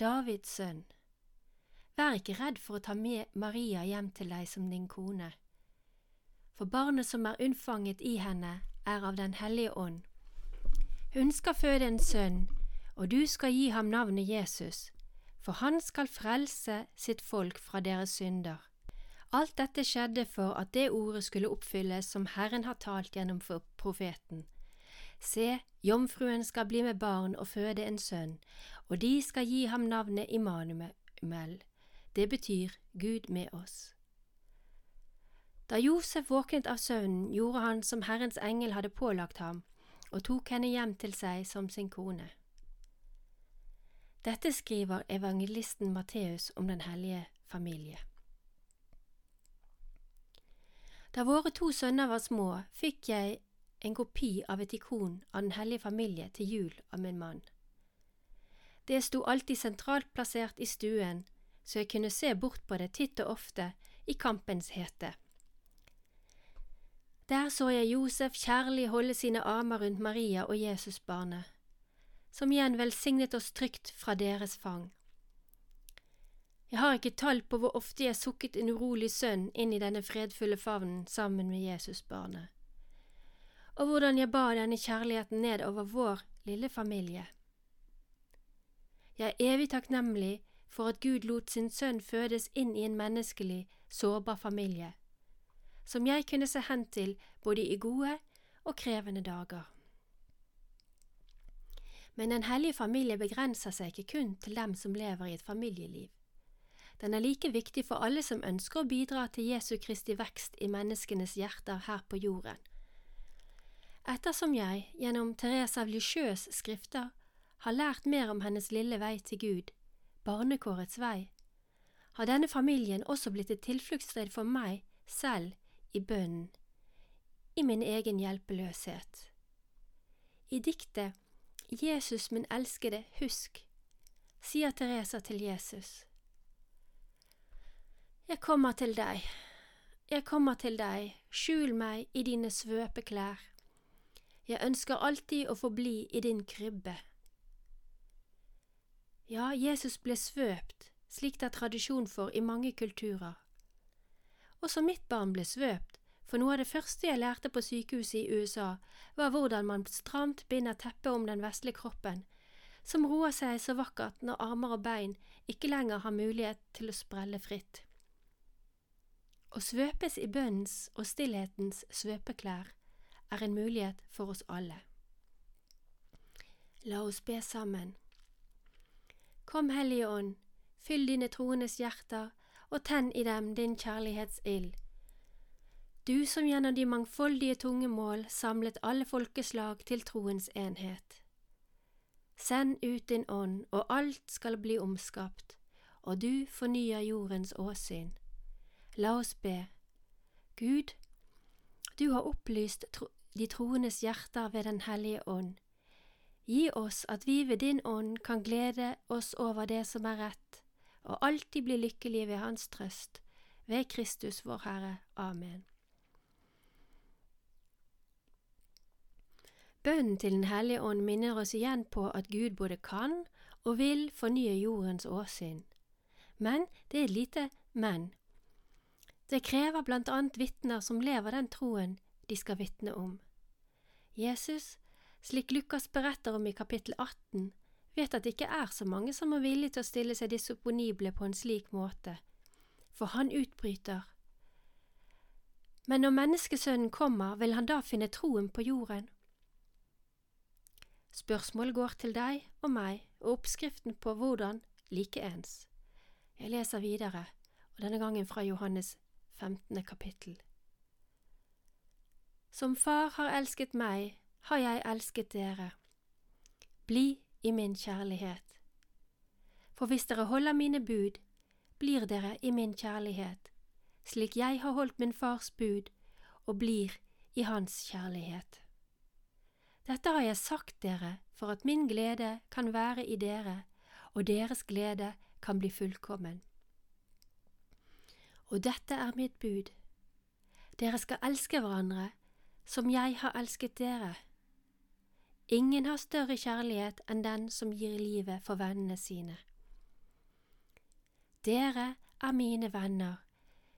Davids sønn, vær ikke redd for å ta med Maria hjem til deg som din kone, for barnet som er unnfanget i henne, er av Den hellige ånd. Hun skal føde en sønn, og du skal gi ham navnet Jesus, for han skal frelse sitt folk fra deres synder. Alt dette skjedde for at det ordet skulle oppfylles som Herren har talt gjennom profeten. Se, jomfruen skal bli med barn og føde en sønn, og de skal gi ham navnet Immanuel. Det betyr Gud med oss. Da Josef våknet av søvnen, gjorde han som Herrens engel hadde pålagt ham, og tok henne hjem til seg som sin kone. Dette skriver evangelisten Matteus om den hellige familie. Da våre to sønner var små, fikk jeg en kopi av et ikon av Den hellige familie til jul av min mann. Det sto alltid sentralt plassert i stuen, så jeg kunne se bort på det titt og ofte i kampens hete. Der så jeg Josef kjærlig holde sine armer rundt Maria og Jesusbarnet, som igjen velsignet oss trygt fra deres fang. Jeg har ikke tall på hvor ofte jeg sukket en urolig sønn inn i denne fredfulle favnen sammen med Jesusbarnet og hvordan jeg ba denne kjærligheten ned over vår lille familie. Jeg er evig takknemlig for at Gud lot sin sønn fødes inn i en menneskelig, sårbar familie, som jeg kunne se hen til både i gode og krevende dager. Men Den hellige familie begrenser seg ikke kun til dem som lever i et familieliv. Den er like viktig for alle som ønsker å bidra til Jesu Kristi vekst i menneskenes hjerter her på jorden Ettersom jeg, gjennom Therese av Lisieux skrifter, har lært mer om hennes lille vei til Gud, barnekårets vei, har denne familien også blitt et tilfluktssted for meg selv i bønnen, i min egen hjelpeløshet. I diktet Jesus min elskede, husk, sier Teresa til Jesus. Jeg kommer til deg, jeg kommer til deg, skjul meg i dine svøpeklær jeg ønsker alltid å forbli i din krybbe. Ja, Jesus ble svøpt, slik det er tradisjon for i mange kulturer. Også mitt barn ble svøpt, for noe av det første jeg lærte på sykehuset i USA, var hvordan man stramt binder teppet om den vesle kroppen, som roer seg så vakkert når armer og bein ikke lenger har mulighet til å sprelle fritt. Å svøpes i bønnens og stillhetens svøpeklær er en mulighet for oss alle. La oss be sammen. Kom, Hellige Ånd, fyll dine troendes hjerter og tenn i dem din kjærlighetsild. Du som gjennom de mangfoldige tunge mål samlet alle folkeslag til troens enhet. Send ut din ånd, og alt skal bli omskapt, og du fornyer jordens åsyn. La oss be. Gud, du har opplyst de troendes hjerter ved Den hellige ånd. Gi oss at vi ved din ånd kan glede oss over det som er rett, og alltid bli lykkelige ved Hans trøst, ved Kristus vår Herre. Amen. Bønnen til Den hellige ånd minner oss igjen på at Gud både kan og vil fornye jordens åsyn. Men det er et lite men. Det krever blant annet vitner som lever den troen de skal vitne om. Jesus, slik Lukas beretter om i kapittel 18, vet at det ikke er så mange som er villige til å stille seg disponible på en slik måte, for han utbryter. Men når menneskesønnen kommer, vil han da finne troen på jorden? Spørsmålet går til deg og meg, og oppskriften på hvordan likeens. Jeg leser videre, og denne gangen fra Johannes 15. kapittel. Som Far har elsket meg, har jeg elsket dere. Bli i min kjærlighet. For hvis dere holder mine bud, blir dere i min kjærlighet, slik jeg har holdt min fars bud og blir i hans kjærlighet. Dette har jeg sagt dere for at min glede kan være i dere, og deres glede kan bli fullkommen. Og dette er mitt bud. Dere skal elske hverandre som jeg har elsket dere. Ingen har større kjærlighet enn den som gir livet for vennene sine. Dere er mine venner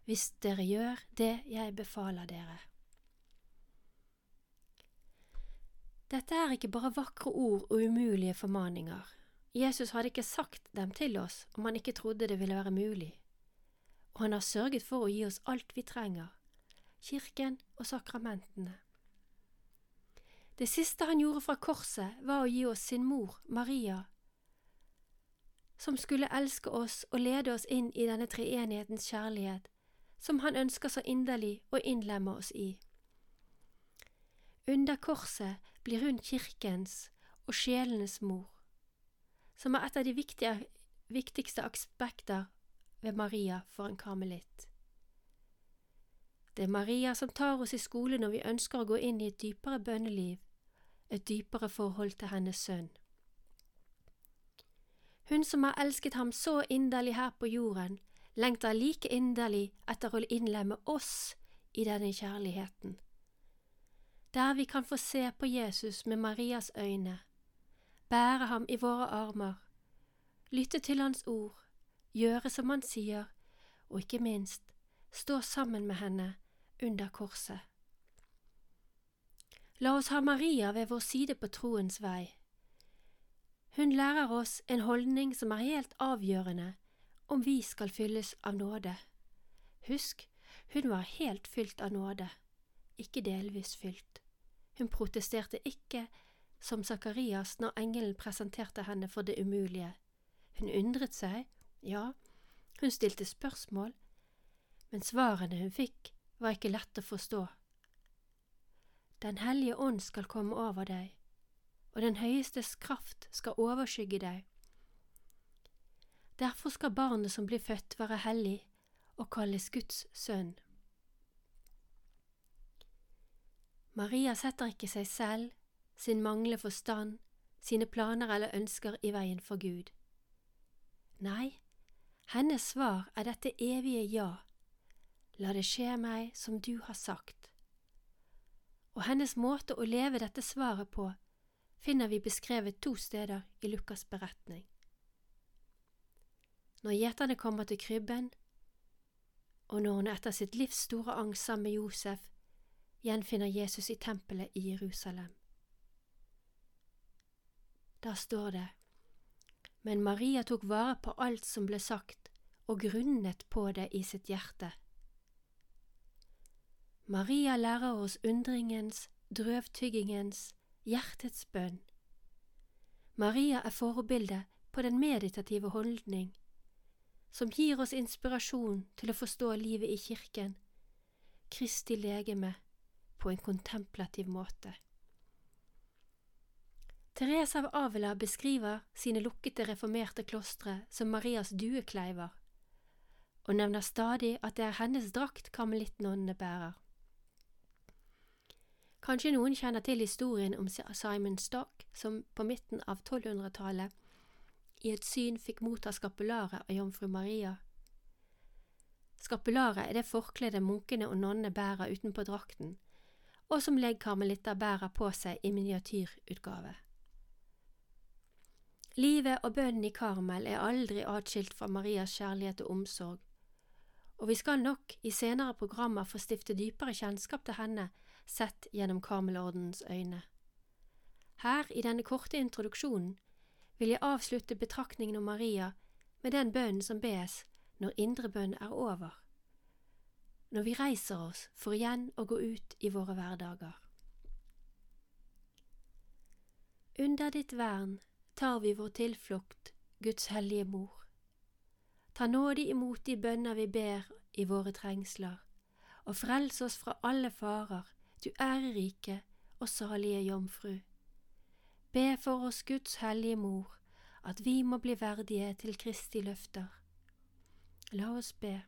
hvis dere gjør det jeg befaler dere. Dette er ikke bare vakre ord og umulige formaninger. Jesus hadde ikke sagt dem til oss om han ikke trodde det ville være mulig, og han har sørget for å gi oss alt vi trenger, kirken og sakramentene. Det siste han gjorde fra korset, var å gi oss sin mor, Maria, som skulle elske oss og lede oss inn i denne treenighetens kjærlighet, som han ønsker så inderlig å innlemme oss i. Under korset blir hun kirkens og sjelenes mor, som er et av de viktigste aspekter ved Maria for en karmelitt. Det er Maria som tar oss i skole når vi ønsker å gå inn i et dypere bønneliv, et dypere forhold til hennes sønn. Hun som har elsket ham så inderlig her på jorden, lengter like inderlig etter å innlemme oss i denne kjærligheten der vi kan få se på Jesus med Marias øyne, bære ham i våre armer, lytte til hans ord, gjøre som han sier, og ikke minst stå sammen med henne under korset. La oss ha Maria ved vår side på troens vei. Hun lærer oss en holdning som er helt avgjørende om vi skal fylles av nåde. Husk, hun var helt fylt av nåde, ikke delvis fylt. Hun protesterte ikke som Sakarias når engelen presenterte henne for det umulige. Hun undret seg, ja, hun stilte spørsmål, men svarene hun fikk, var ikke lett å forstå. Den hellige ånd skal komme over deg, og den høyestes kraft skal overskygge deg. Derfor skal barnet som blir født, være hellig og kalles Guds sønn. Maria setter ikke seg selv, sin manglende forstand, sine planer eller ønsker i veien for Gud. Nei, hennes svar er dette evige ja, la det skje meg som du har sagt. Og hennes måte å leve dette svaret på finner vi beskrevet to steder i Lukas' beretning. Når gjeterne kommer til krybben, og når hun etter sitt livs store angst sammen med Josef gjenfinner Jesus i tempelet i Jerusalem. Da står det, men Maria tok vare på alt som ble sagt, og grunnet på det i sitt hjerte. Maria lærer oss undringens, drøvtyggingens, hjertets bønn. Maria er forbildet på den meditative holdning, som gir oss inspirasjon til å forstå livet i kirken, Kristi legeme på en kontemplativ måte. Therese av Avila beskriver sine lukkede reformerte klostre som Marias duekleiver, og nevner stadig at det er hennes drakt karmelittnonnene bærer. Kanskje noen kjenner til historien om Simon Stock, som på midten av 1200-tallet i et syn fikk motta skapularet av jomfru Maria. Skapularet er det forkledet munkene og nonnene bærer utenpå drakten, og som leggkarmelitter bærer på seg i miniatyrutgave. Livet og bønnen i Karmel er aldri atskilt fra Marias kjærlighet og omsorg, og vi skal nok i senere programmer få stifte dypere kjennskap til henne sett gjennom Karmelordens øyne. Her, i denne korte introduksjonen, vil jeg avslutte betraktningen om Maria med den bønnen som bes når indre bønn er over når vi reiser oss for igjen å gå ut i våre hverdager. Under ditt vern tar vi vår tilflukt, Guds hellige mor. Ta nådig imot de bønner vi ber i våre trengsler, og frels oss fra alle farer, du ærerike og salige jomfru. Be for oss Guds hellige mor, at vi må bli verdige til Kristi løfter. La oss be.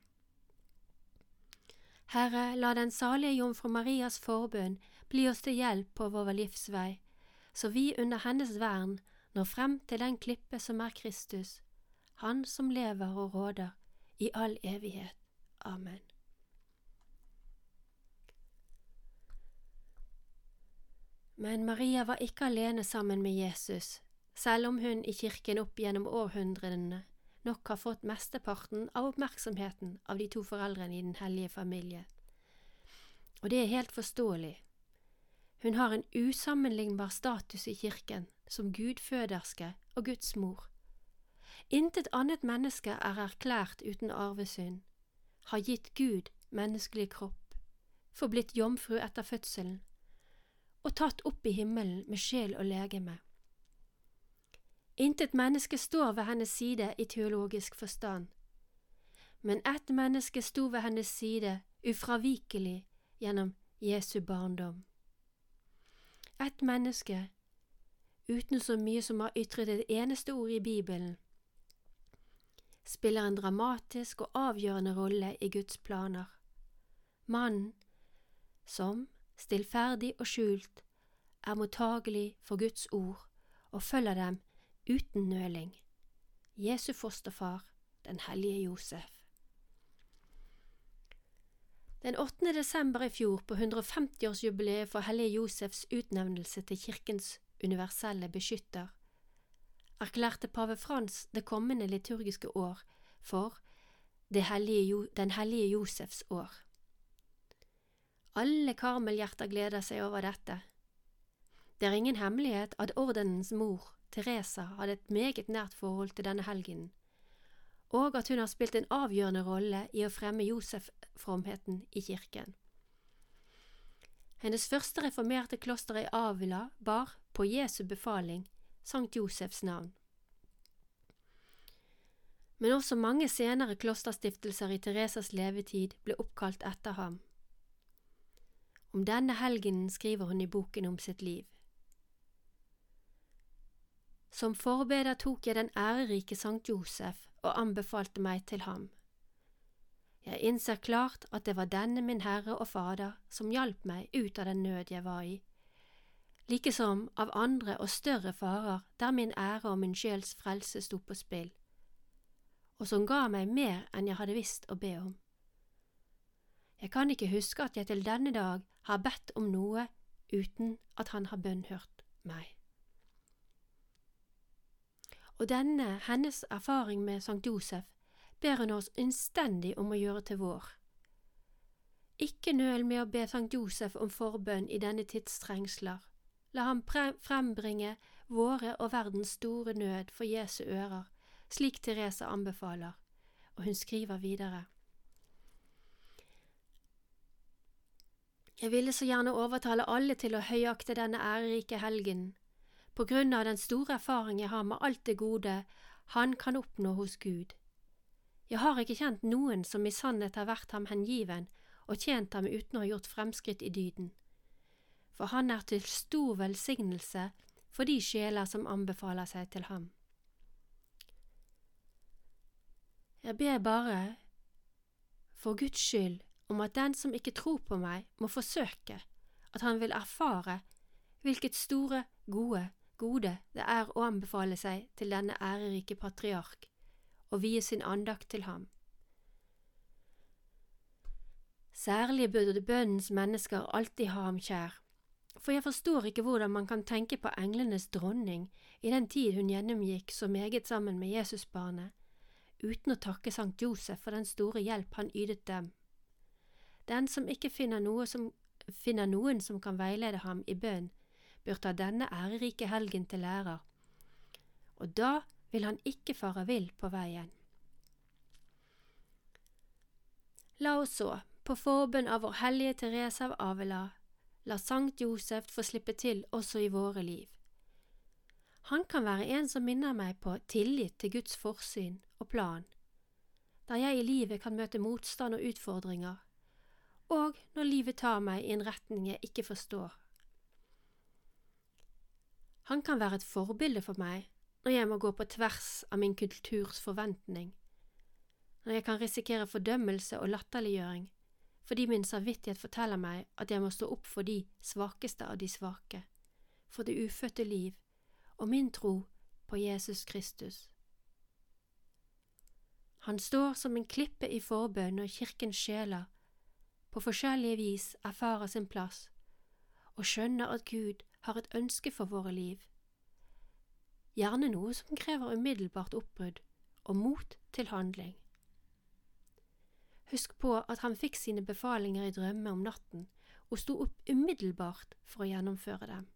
Herre, la den salige jomfru Marias forbønn bli oss til hjelp på vår livsvei, så vi under hennes vern når frem til den klippe som er Kristus, Han som lever og råder i all evighet. Amen. Men Maria var ikke alene sammen med Jesus, selv om hun i kirken opp gjennom århundrene nok har fått mesteparten av oppmerksomheten av de to foreldrene i den hellige familie. Og det er helt forståelig. Hun har en usammenlignbar status i kirken som gudføderske og Guds mor. Intet annet menneske er erklært uten arvesynd, har gitt Gud menneskelig kropp, forblitt jomfru etter fødselen, og tatt opp i himmelen med sjel og legeme. Intet menneske står ved hennes side i teologisk forstand, men ett menneske sto ved hennes side ufravikelig gjennom Jesu barndom. Ett menneske uten så mye som har ytret et eneste ord i Bibelen, spiller en dramatisk og avgjørende rolle i Guds planer. Mannen som, stillferdig og skjult, er mottagelig for Guds ord og følger dem uten nøling. Jesu fosterfar, den hellige Josef. Den 8. desember i fjor, på 150-årsjubileet for hellige Josefs utnevnelse til kirkens universelle beskytter, erklærte pave Frans det kommende liturgiske år for hellige, Den hellige Josefs år. Alle karmelhjerter gleder seg over dette. Det er ingen hemmelighet at ordenens mor, Teresa, hadde et meget nært forhold til denne helgenen, og at hun har spilt en avgjørende rolle i å fremme Josef-fromheten i kirken. Hennes første reformerte kloster i Avila bar, på Jesu befaling, Sankt Josefs navn. Men også mange senere klosterstiftelser i Teresas levetid ble oppkalt etter ham. Om denne helgenen skriver hun i boken om sitt liv. Som forbeder tok jeg den ærerike Sankt Josef og anbefalte meg til ham. Jeg innser klart at det var denne min Herre og Fader som hjalp meg ut av den nød jeg var i, likesom av andre og større farer der min ære og min sjels frelse sto på spill, og som ga meg mer enn jeg hadde visst å be om. Jeg kan ikke huske at jeg til denne dag har bedt om noe uten at han har bønnhørt meg og denne hennes erfaring med Sankt Josef ber hun oss innstendig om å gjøre til vår. Ikke nøl med å be Sankt Josef om forbønn i denne tids trengsler. La ham frembringe våre og verdens store nød for Jesu ører, slik Therese anbefaler, og hun skriver videre. Jeg ville så gjerne overtale alle til å høyakte denne ærerike helgen, på grunn av den store erfaring jeg har med alt det gode han kan oppnå hos Gud. Jeg har ikke kjent noen som i sannhet har vært ham hengiven og tjent ham uten å ha gjort fremskritt i dyden, for han er til stor velsignelse for de sjeler som anbefaler seg til ham. Jeg ber bare, for Guds skyld, om at den som ikke tror på meg, må forsøke, at han vil erfare hvilket store, gode gode det er å anbefale seg til denne ærerike patriark og vie sin andakt til ham. Særlig burde bønnens mennesker alltid ha ham kjær, for jeg forstår ikke hvordan man kan tenke på englenes dronning i den tid hun gjennomgikk så meget sammen med Jesusbarnet, uten å takke Sankt Josef for den store hjelp han ydet dem. Den som ikke finner, noe som, finner noen som kan veilede ham i bønn, bør ta denne ærerike helgen til lærer, og da vil han ikke fare vill på veien. La oss så, på forbønn av vår hellige Therese av Avela, la Sankt Josef få slippe til også i våre liv. Han kan være en som minner meg på tillit til Guds forsyn og plan, der jeg i livet kan møte motstand og utfordringer, og når livet tar meg i en retning jeg ikke forstår. Han kan være et forbilde for meg, når jeg må gå på tvers av min kulturs forventning, når jeg kan risikere fordømmelse og latterliggjøring fordi min samvittighet forteller meg at jeg må stå opp for de svakeste av de svake, for det ufødte liv og min tro på Jesus Kristus. Han står som en klippe i forbønn når kirkens sjeler på forskjellige vis erfarer sin plass og skjønner at Gud har et ønske for våre liv, gjerne noe som krever umiddelbart oppbrudd og mot til handling. Husk på at han fikk sine befalinger i drømme om natten og sto opp umiddelbart for å gjennomføre dem.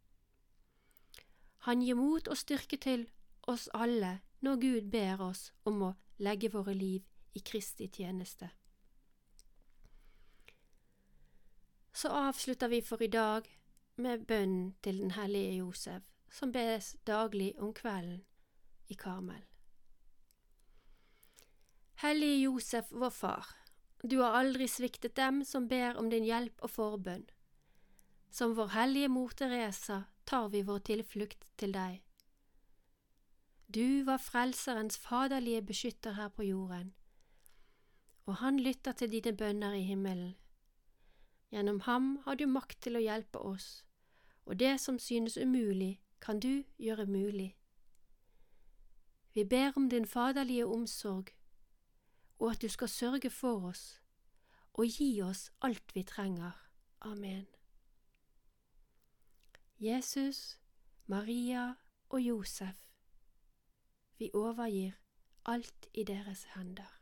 Han gir mot og styrke til oss alle når Gud ber oss om å legge våre liv i Kristi tjeneste. Så avslutter vi for i dag med bønnen til den hellige Josef, som bes daglig om kvelden i Karmel. Hellige Josef, vår far. Du har aldri sviktet dem som ber om din hjelp og forbønn. Som vår hellige mor Teresa tar vi vår tilflukt til deg. Du var Frelserens faderlige beskytter her på jorden, og han lytter til dine bønner i himmelen. Gjennom ham har du makt til å hjelpe oss, og det som synes umulig, kan du gjøre mulig. Vi ber om din faderlige omsorg og at du skal sørge for oss og gi oss alt vi trenger. Amen. Jesus, Maria og Josef, vi overgir alt i deres hender.